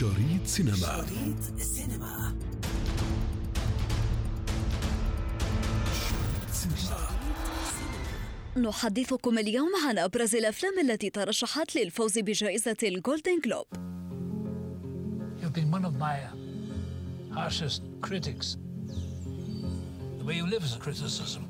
شريط سينما شريط سينما نحدثكم اليوم عن أبرز الأفلام التي ترشحت للفوز بجائزة الجولدن جلوب You've been one of my harshest critics. The way you live is a criticism.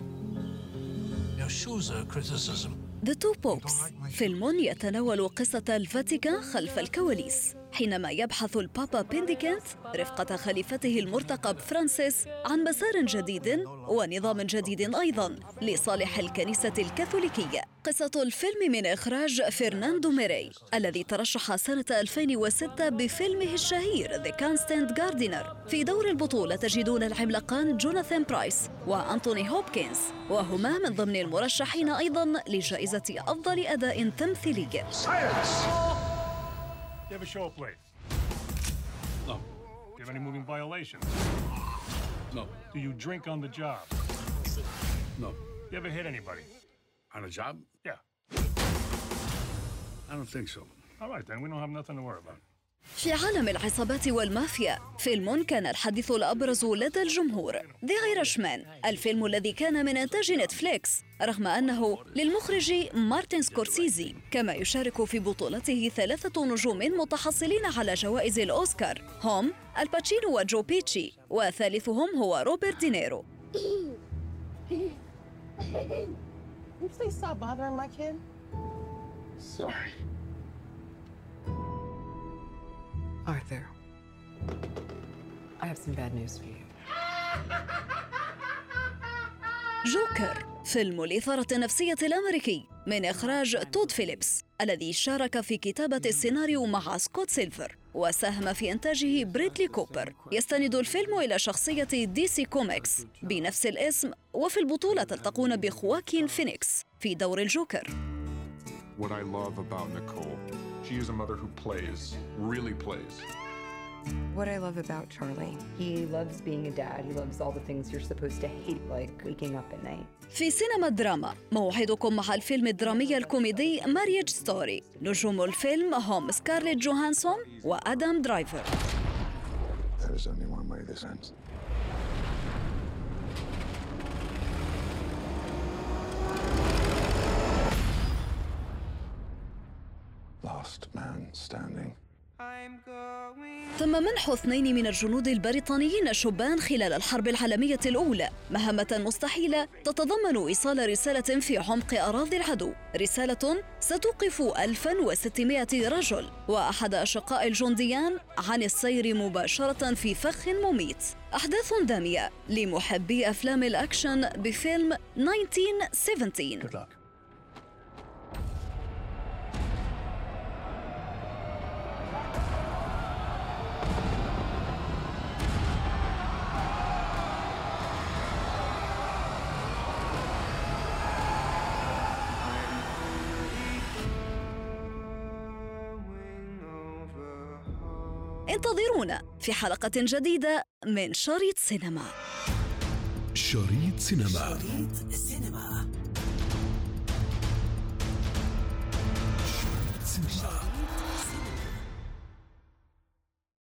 Your shoes are a criticism. The Two Popes فيلم يتناول قصة الفاتيكان خلف الكواليس حينما يبحث البابا بنديكت رفقة خليفته المرتقب فرانسيس عن مسار جديد ونظام جديد أيضا لصالح الكنيسة الكاثوليكية. قصة الفيلم من إخراج فرناندو ميريليس الذي ترشح سنة 2006 بفيلمه الشهير The Constant Gardener. في دور البطولة تجدون العملاقان جوناثان برايس وأنتوني هوبكنز وهما من ضمن المرشحين أيضا لجائزة أفضل أداء تمثيلي. You have a show up late. No, Do you have any moving violations? no, Do you drink on the job? no. You ever hit anybody? On a job? Yeah. I don't think so. All right, then. We don't have nothing to worry about. في عالم العصابات والمافيا فيلم كان الحديث الأبرز لدى الجمهور The Irishman الفيلم الذي كان من إنتاج نتفليكس رغم أنه للمخرج مارتن سكورسيزي كما يشارك في بطولته ثلاثة نجوم متحصلين على جوائز الأوسكار هم آل باتشينو وجو بيتشي وثالثهم هو روبرت دينيرو You please stop bothering my kid? Sorry. Arthur, I have some bad news for you. جوكر فيلم الإثارة النفسية الأمريكي من إخراج تود فيليبس الذي شارك في كتابة السيناريو مع سكوت سيلفر وساهم في إنتاجه بريدلي كوبر. يستند الفيلم إلى شخصية دي سي كوميكس بنفس الاسم وفي البطولة تلتقون بخواكين فينيكس في دور الجوكر. What I love about Nicole, she is a mother who plays, really plays. What I love about Charlie, he loves being a dad. He loves all the things you're supposed to hate, like waking up at night. في سينما الدراما موعدكم مع الفيلم الدرامي الكوميدي ماريج ستوري نجوم الفيلم هم سكارليت جوهانسون وآدم درايفر There is only one way this ends. تم منح اثنين من الجنود البريطانيين الشبان خلال الحرب العالمية الأولى مهمة مستحيلة تتضمن إيصال رسالة في عمق أراضي العدو. رسالة ستوقف 1600 رجل وأحد أشقاء الجنديان عن السير مباشرة في فخ مميت. أحداث دامية لمحبي أفلام الأكشن بفيلم 1917 انتظرونا في حلقة جديدة من شريط سينما. شريط سينما. شريط سينما. سينما